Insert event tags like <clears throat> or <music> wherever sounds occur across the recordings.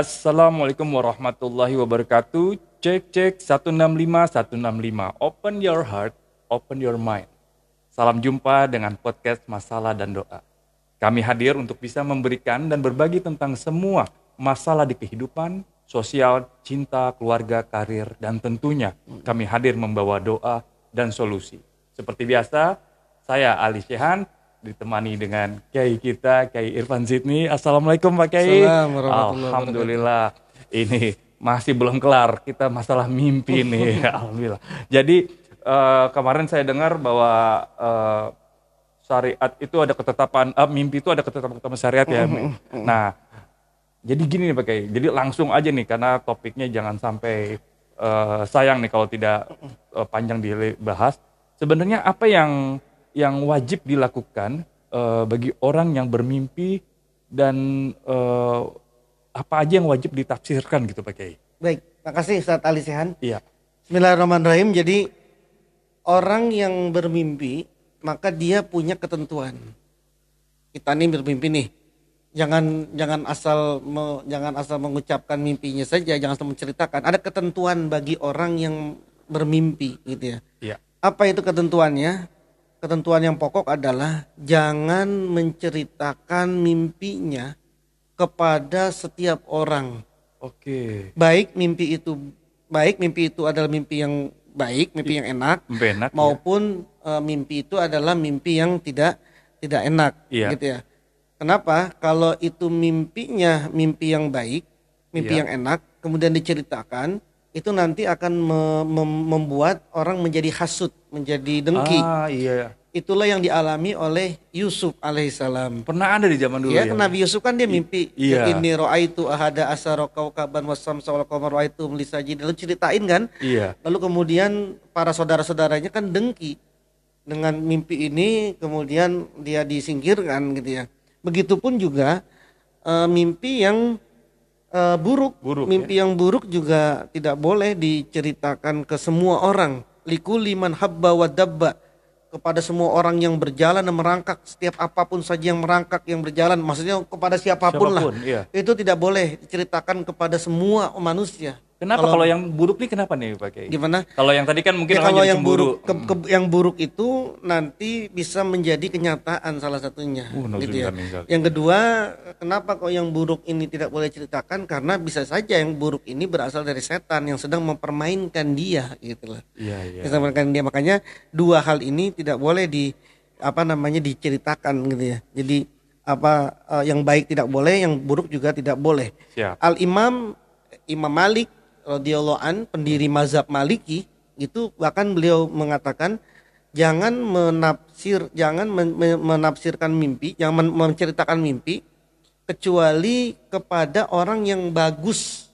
Assalamualaikum warahmatullahi wabarakatuh. Cek cek 165 165. Open your heart, open your mind. Salam jumpa dengan podcast Masalah dan Doa. Kami hadir untuk bisa memberikan dan berbagi tentang semua masalah di kehidupan, sosial, cinta, keluarga, karir, dan tentunya kami hadir membawa doa dan solusi. Seperti biasa, saya Ali Syehan ditemani dengan Kiai kita, Kiai Irfan Zidni. Assalamualaikum Pak Kiai. Alhamdulillah. Ini masih belum kelar. Kita masalah mimpi nih. <laughs> Alhamdulillah. Jadi uh, kemarin saya dengar bahwa uh, syariat itu ada ketetapan, uh, mimpi itu ada ketetapan ketetapan syariat ya. Nah, jadi gini nih Pak Kiai. Jadi langsung aja nih karena topiknya jangan sampai uh, sayang nih kalau tidak uh, panjang dibahas. Sebenarnya apa yang yang wajib dilakukan uh, bagi orang yang bermimpi dan uh, apa aja yang wajib ditafsirkan gitu Pak Kiai. Baik, makasih Ustaz Ali Sehan. Iya. Bismillahirrahmanirrahim. Jadi orang yang bermimpi maka dia punya ketentuan. Kita nih bermimpi nih. Jangan jangan asal me, jangan asal mengucapkan mimpinya saja, jangan asal menceritakan. Ada ketentuan bagi orang yang bermimpi gitu ya. Iya. Apa itu ketentuannya? Ketentuan yang pokok adalah jangan menceritakan mimpinya kepada setiap orang. Oke. Baik mimpi itu baik mimpi itu adalah mimpi yang baik, mimpi yang enak, Mimpi enak, maupun eh, mimpi itu adalah mimpi yang tidak tidak enak, Iya. gitu ya. Kenapa? Kalau itu mimpinya mimpi yang baik, mimpi Iya. yang enak, kemudian diceritakan, itu nanti akan me- mem- membuat orang menjadi hasut, menjadi dengki. Ah iya. Itulah yang dialami oleh Yusuf alaihissalam. Pernah ada di zaman dulu Ya, ya. Nabi Yusuf kan dia mimpi. iya. Ini ro'aitu ahada asara kaukaban wasamsa wal qamar ro'aitu melisajid. Lalu ceritain kan. Iya. Lalu kemudian para saudara-saudaranya kan dengki dengan mimpi ini, kemudian dia disingkirkan gitu ya. Begitupun juga eh, mimpi yang eh, buruk, Buruk, mimpi yang buruk juga tidak boleh diceritakan ke semua orang. Likuli man habba wa dabba. Kepada semua orang yang berjalan dan merangkak setiap apa pun saja yang merangkak yang berjalan maksudnya kepada siapa pun, Siapa pun, lah iya. itu tidak boleh diceritakan kepada semua manusia Kenapa kalau, yang buruk nih kenapa nih Pak Kiai? gimana Kalau yang tadi kan mungkin Ya, kalau yang cemburu. buruk ke- ke- yang buruk itu nanti bisa menjadi kenyataan salah satunya Uh, gitu ya. Yang kedua, kenapa kok yang buruk ini tidak boleh ceritakan karena bisa saja yang buruk ini berasal dari setan yang sedang mempermainkan dia gitu loh. Iya, iya. Mempermainkan dia makanya dua hal ini tidak boleh di apa namanya diceritakan gitu ya. Jadi apa eh, yang baik tidak boleh, yang buruk juga tidak boleh. Siap. Al Imam Imam Malik radhiyallahu an pendiri mazhab Maliki itu bahkan beliau mengatakan jangan menafsir jangan men- men- menafsirkan mimpi, men- menceritakan mimpi kecuali kepada orang yang bagus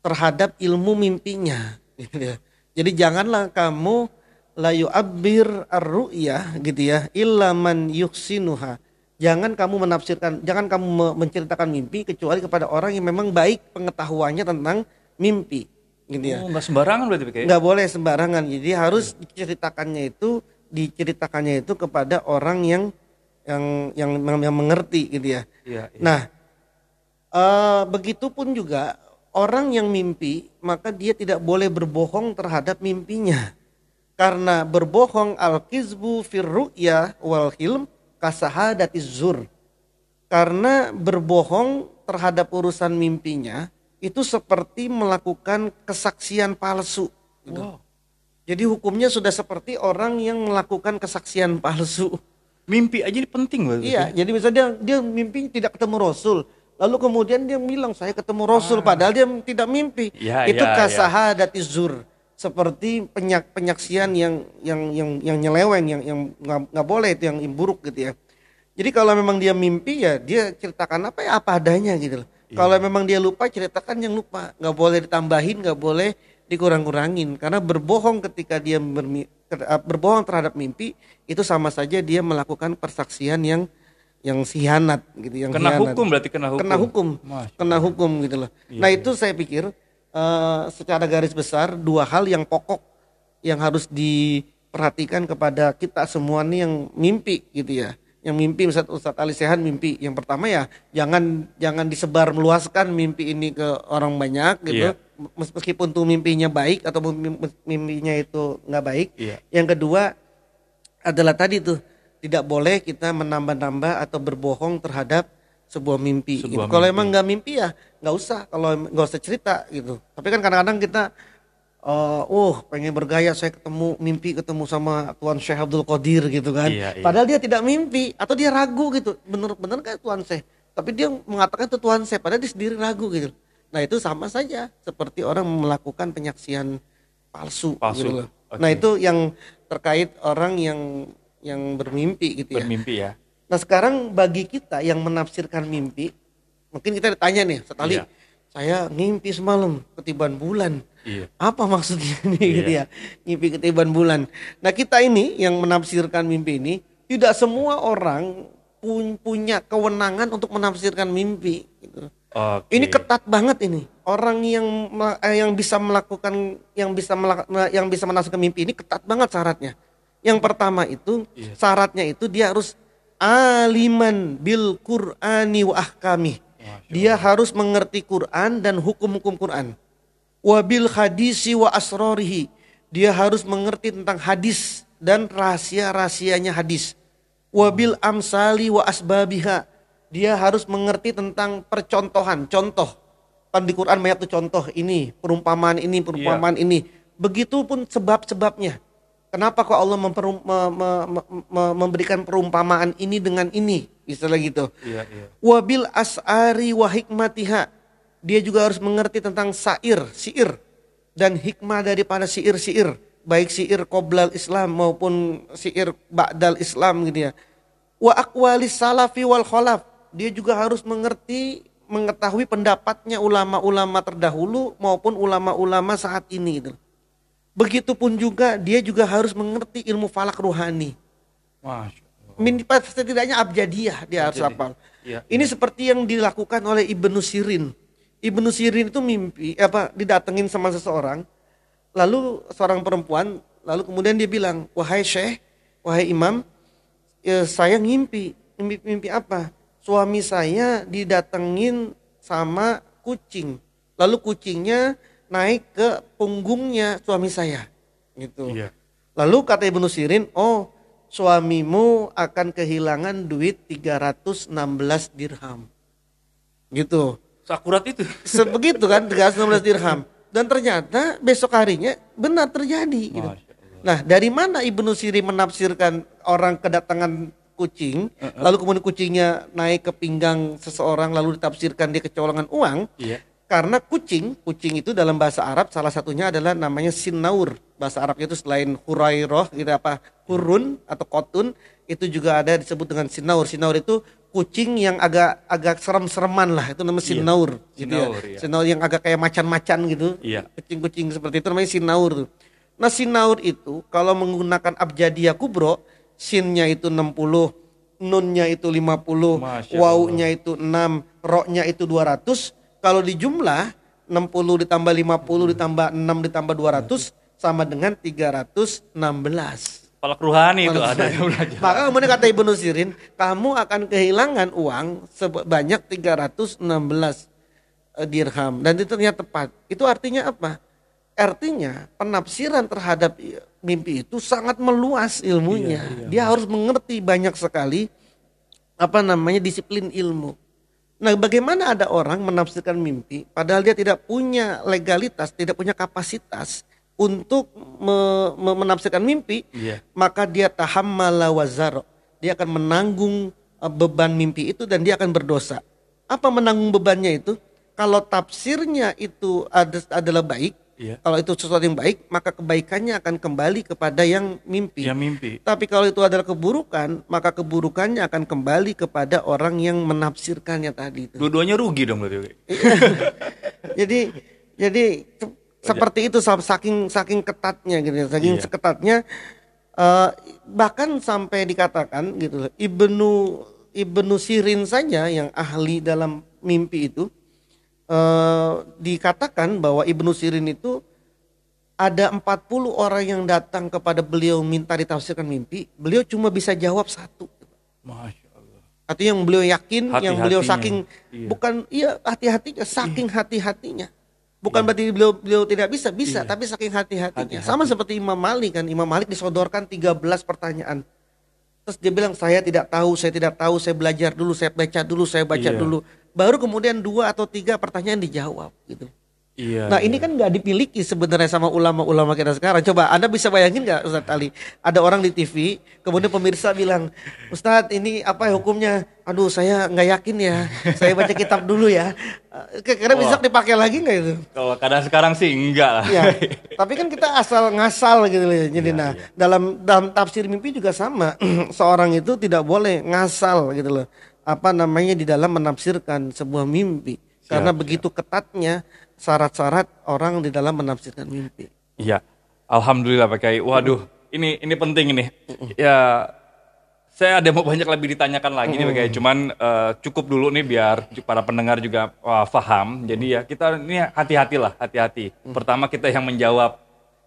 terhadap ilmu mimpinya <laughs> gitu ya. Jadi janganlah kamu layu abir ar-ru'yah gitu ya illa man yuhsinuha. Jangan kamu menafsirkan, jangan kamu me- menceritakan mimpi kecuali kepada orang yang memang baik pengetahuannya tentang mimpi gitu ya. Oh, sembarangan berarti Pak Kiai? Nggak boleh sembarangan. Jadi harus diceritakannya itu diceritakannya itu kepada orang yang yang yang, yang mengerti gitu ya. Iya, iya. Nah, eh, begitupun juga orang yang mimpi maka dia tidak boleh berbohong terhadap mimpinya. Karena berbohong al-kizbu fir ru'ya wal hilm kasahadatiz zur. Karena berbohong terhadap urusan mimpinya itu seperti melakukan kesaksian palsu. gitu. Wow. Jadi hukumnya sudah seperti orang yang melakukan kesaksian palsu. Mimpi aja ini penting berarti. Iya, jadi misalnya dia dia mimpi tidak ketemu Rasul. Lalu kemudian dia bilang saya ketemu Rasul padahal dia tidak mimpi. Ya, itu ya, kasahadati zur. Seperti penyak penyaksian yang yang yang yang nyeleweng yang yang nggak boleh itu yang buruk gitu ya. Jadi kalau memang dia mimpi ya dia ceritakan apa ya apa adanya gitu loh. Kalau memang dia lupa ceritakan yang lupa, nggak boleh ditambahin, nggak boleh dikurang-kurangin. Karena berbohong ketika dia bermi- eh, berbohong terhadap mimpi itu sama saja dia melakukan persaksian yang yang khianat gitu yang Kena khianat. hukum berarti kena hukum. kena hukum. Masya kena hukum gitu loh. Nah itu saya pikir eh, secara garis besar dua hal yang pokok yang harus diperhatikan kepada kita semua nih yang mimpi gitu ya yang mimpi Ustaz Ustaz Ali Sehan mimpi yang pertama ya jangan jangan disebar meluaskan mimpi ini ke orang banyak gitu Iya. Mes- meskipun tuh mimpinya baik atau mimpi- mimpinya itu nggak baik Iya. yang kedua adalah tadi tuh tidak boleh kita menambah-nambah atau berbohong terhadap sebuah mimpi. Sebuah gitu. Kalau emang nggak mimpi ya nggak usah. Kalau nggak usah cerita gitu. Tapi kan kadang-kadang kita, uh, oh pengen bergaya saya ketemu mimpi ketemu sama Tuan Syekh Abdul Qadir gitu kan. Iya, iya. Padahal dia tidak mimpi atau dia ragu gitu. Bener-bener kan Tuan Syekh. Tapi dia mengatakan itu Tuan Syekh. Padahal dia sendiri ragu gitu. Nah itu sama saja seperti orang melakukan penyaksian palsu. Palsu. gitu. Oke. Nah itu yang terkait orang yang yang bermimpi gitu ya. Bermimpi ya. Nah sekarang bagi kita yang menafsirkan mimpi, mungkin kita ditanya nih, sekali Iya. Saya ngimpi semalam ketiban bulan. Iya. Apa maksudnya <laughs> nih Iya. gitu ya, ngimpi ketiban bulan. Nah kita ini yang menafsirkan mimpi ini, tidak semua orang pun- punya kewenangan untuk menafsirkan mimpi. Gitu. Oke. Ini ketat banget ini. Orang yang eh, yang bisa melakukan yang bisa melak- yang bisa menafsirkan mimpi ini ketat banget syaratnya. Yang pertama itu Iya. syaratnya itu dia harus aliman bil Qur'ani wa ahkami. Dia harus mengerti Quran dan hukum-hukum Quran. Wabil hadisi wa asrorihi. Dia harus mengerti tentang hadis dan rahasia-rahasianya hadis. Wabil amsali wa asbabiha. Dia harus mengerti tentang percontohan, contoh. Kan di Quran banyak tuh contoh ini, perumpamaan ini, perumpamaan ini. Begitupun sebab-sebabnya. Kenapa kok Allah memperum- me- me- me- me- memberikan perumpamaan ini dengan ini? Istilah gitu Iya, iya. wabil as'ari wa hikmatiha. Dia juga harus mengerti tentang sair, siir dan hikmah daripada siir-siir, baik siir qoblal Islam maupun siir ba'dal Islam gitu ya. Wa aqwalis salafi wal khalaf. Dia juga harus mengerti mengetahui pendapatnya ulama-ulama terdahulu maupun ulama-ulama saat ini gitu. Begitupun juga dia juga harus mengerti ilmu falak ruhani. Masya Allah. Setidaknya abjadiyah dia harus hafal. Iya. Ini seperti yang dilakukan oleh Ibnu Sirin. Ibnu Sirin itu mimpi apa didatengin sama seseorang, lalu seorang perempuan, lalu kemudian dia bilang, wahai syekh, wahai imam, ya, saya ngimpi, mimpi, mimpi apa? Suami saya didatengin sama kucing, lalu kucingnya naik ke punggungnya suami saya, gitu. Iya. Lalu kata Ibnu Sirin, oh suamimu akan kehilangan duit 316 dirham. Gitu. Sakurat itu. <laughs> Sebegitu kan 316 dirham. Dan ternyata besok harinya benar terjadi gitu. Nah, dari mana Ibnu Sirin menafsirkan orang kedatangan kucing, lalu kemudian kucingnya naik ke pinggang seseorang lalu ditafsirkan dia kecolongan uang? Iya. Karena kucing, kucing itu dalam bahasa Arab salah satunya adalah namanya sinaur. Bahasa Arabnya itu selain hurairoh gitu apa hurun atau kotun itu juga ada disebut dengan sinaur. Sinaur itu kucing yang agak agak serem-sereman lah itu namanya Iya. sinaur. gitu ya. Sinaur, iya. Sinaur yang agak kayak macan-macan gitu. Iya. Kucing-kucing seperti itu namanya sinaur. Nah sinaur itu kalau menggunakan abjadiyah kubro, sinnya itu 60, nunnya itu 50, Masya wawunya itu 6, roknya itu 200. Kalau di jumlah 60 ditambah 50 ditambah 6 ditambah 200 sama dengan 316. Palak ruhani itu ada belajar. Maka kemudian kata Ibnu Sirin, kamu akan kehilangan uang sebanyak 316 eh, dirham dan itu ternyata tepat. Itu artinya apa? Artinya penafsiran terhadap mimpi itu sangat meluas ilmunya. Iya, iya. Dia harus mengerti banyak sekali apa namanya disiplin ilmu. Nah, bagaimana ada orang menafsirkan mimpi padahal dia tidak punya legalitas, tidak punya kapasitas untuk me- me- menafsirkan mimpi, Iya. maka dia tahammala wazaro. Dia akan menanggung uh, beban mimpi itu dan dia akan berdosa. Apa menanggung bebannya itu? Kalau tafsirnya itu ada, adalah baik, Iya. kalau itu sesuatu yang baik, maka kebaikannya akan kembali kepada yang mimpi. Yang mimpi. Tapi kalau itu adalah keburukan, maka keburukannya akan kembali kepada orang yang menafsirkannya tadi itu. Dua-duanya rugi dong berarti. <laughs> jadi jadi se- seperti itu sa- saking saking ketatnya gitu ya, saking Iya. seketatnya eh, bahkan sampai dikatakan gitu Ibnu Ibnu Sirin saja yang ahli dalam mimpi itu eh, dikatakan bahwa Ibnu Sirin itu ada 40 orang yang datang kepada beliau minta ditafsirkan mimpi, beliau cuma bisa jawab satu. Masya Allah. Artinya yang beliau yakin, yang beliau saking Iya. bukan iya hati-hatinya, saking hati-hatinya. Bukan berarti beliau beliau tidak bisa, bisa, tapi saking hati-hatinya. Hati-hati. Sama seperti Imam Malik kan, Imam Malik disodorkan 13 pertanyaan. Terus dia bilang saya tidak tahu, saya tidak tahu, saya belajar dulu, saya baca dulu, saya baca Iya. dulu. Baru kemudian dua atau tiga pertanyaan dijawab gitu. Iya. Nah ini kan nggak dipiliki sebenarnya sama ulama-ulama kita sekarang. Coba Anda bisa bayangin nggak Ustadz Ali? Ada orang di TV, kemudian pemirsa bilang, Ustadz ini apa ya hukumnya? Aduh saya nggak yakin ya, saya baca kitab dulu ya. Eh, Kira-kira bisa Wah. dipakai lagi nggak itu? Kalau kadang sekarang sih enggak lah. Ya, tapi kan kita asal ngasal gitu loh. Jadi nah, dalam dalam tafsir mimpi juga sama. <clears throat> Seorang itu tidak boleh ngasal gitu loh. Apa namanya di dalam menafsirkan sebuah mimpi. Karena begitu ketatnya syarat-syarat orang di dalam menafsirkan mimpi. Iya. Alhamdulillah Pak Kiai. Waduh, ini ini penting ini. Ya saya ada mau banyak lebih ditanyakan lagi nih Pak Kiai. Cuman eh, cukup dulu nih biar para pendengar juga wah, paham. Jadi ya kita ini hati-hatilah, hati-hati. Pertama kita yang menjawab.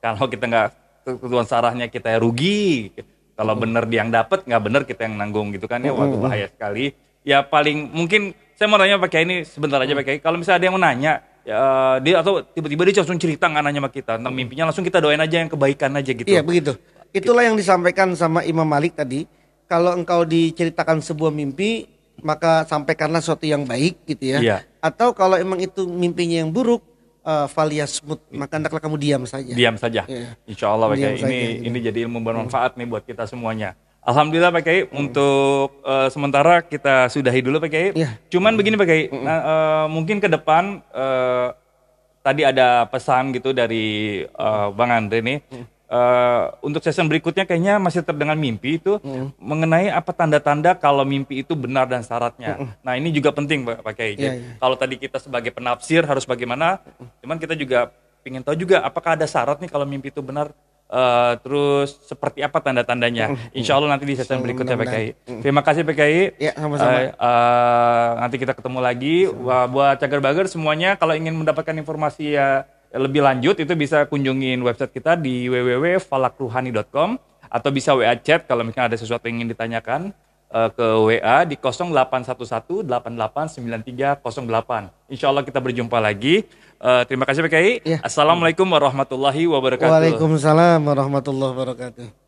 Kalau kita nggak ketentuan sarahnya kita rugi. Kalau benar dia yang dapat, nggak benar kita yang nanggung gitu kan ya. Waduh bahaya sekali. Ya paling mungkin saya mau nanya Pak Kiai ini sebentar aja Pak Kiai. Kalau misalnya ada yang mau nanya, ya, dia atau tiba-tiba dia langsung cerita nggak nanya sama kita tentang mimpinya, langsung kita doain aja yang kebaikan aja gitu. Iya begitu. Itulah yang disampaikan sama Imam Malik tadi. Kalau engkau diceritakan sebuah mimpi, maka sampaikanlah sesuatu yang baik gitu ya. Iya. Atau kalau emang itu mimpinya yang buruk, uh, faliyasmut, maka hendaklah kamu diam saja. Diam saja. Iya. Insya Allah Pak Kiai. saja, Ini gitu. ini jadi ilmu bermanfaat nih buat kita semuanya. Alhamdulillah Pak Kiai untuk eh, sementara kita sudahi dulu Pak Kiai. Iya. Cuman begini Pak Kiai, nah, eh, mungkin ke depan eh, tadi ada pesan gitu dari eh, Bang Andre nih. Eh, untuk season berikutnya kayaknya masih terdengar mimpi itu mengenai apa tanda-tanda kalau mimpi itu benar dan syaratnya. Nah ini juga penting Pak Pak Kiai. Iya, Jadi, Kalau tadi kita sebagai penafsir harus bagaimana, cuman kita juga ingin tahu juga apakah ada syarat nih kalau mimpi itu benar. eh, terus seperti apa tanda-tandanya? Insya Allah nanti di season berikutnya Pak Kiai. Terima kasih Pak Kiai. Ya, sama-sama. Eh, eh, nanti kita ketemu lagi. Wah, buat cagar bager semuanya kalau ingin mendapatkan informasi ya lebih lanjut itu bisa kunjungin website kita di www.falakruhani.com atau bisa WA chat kalau misalnya ada sesuatu yang ingin ditanyakan eh, ke WA di 0811 889308. Insya Allah kita berjumpa lagi. Eh, terima kasih Pak Kiai. Ya. Assalamualaikum warahmatullahi wabarakatuh. Waalaikumsalam warahmatullahi wabarakatuh.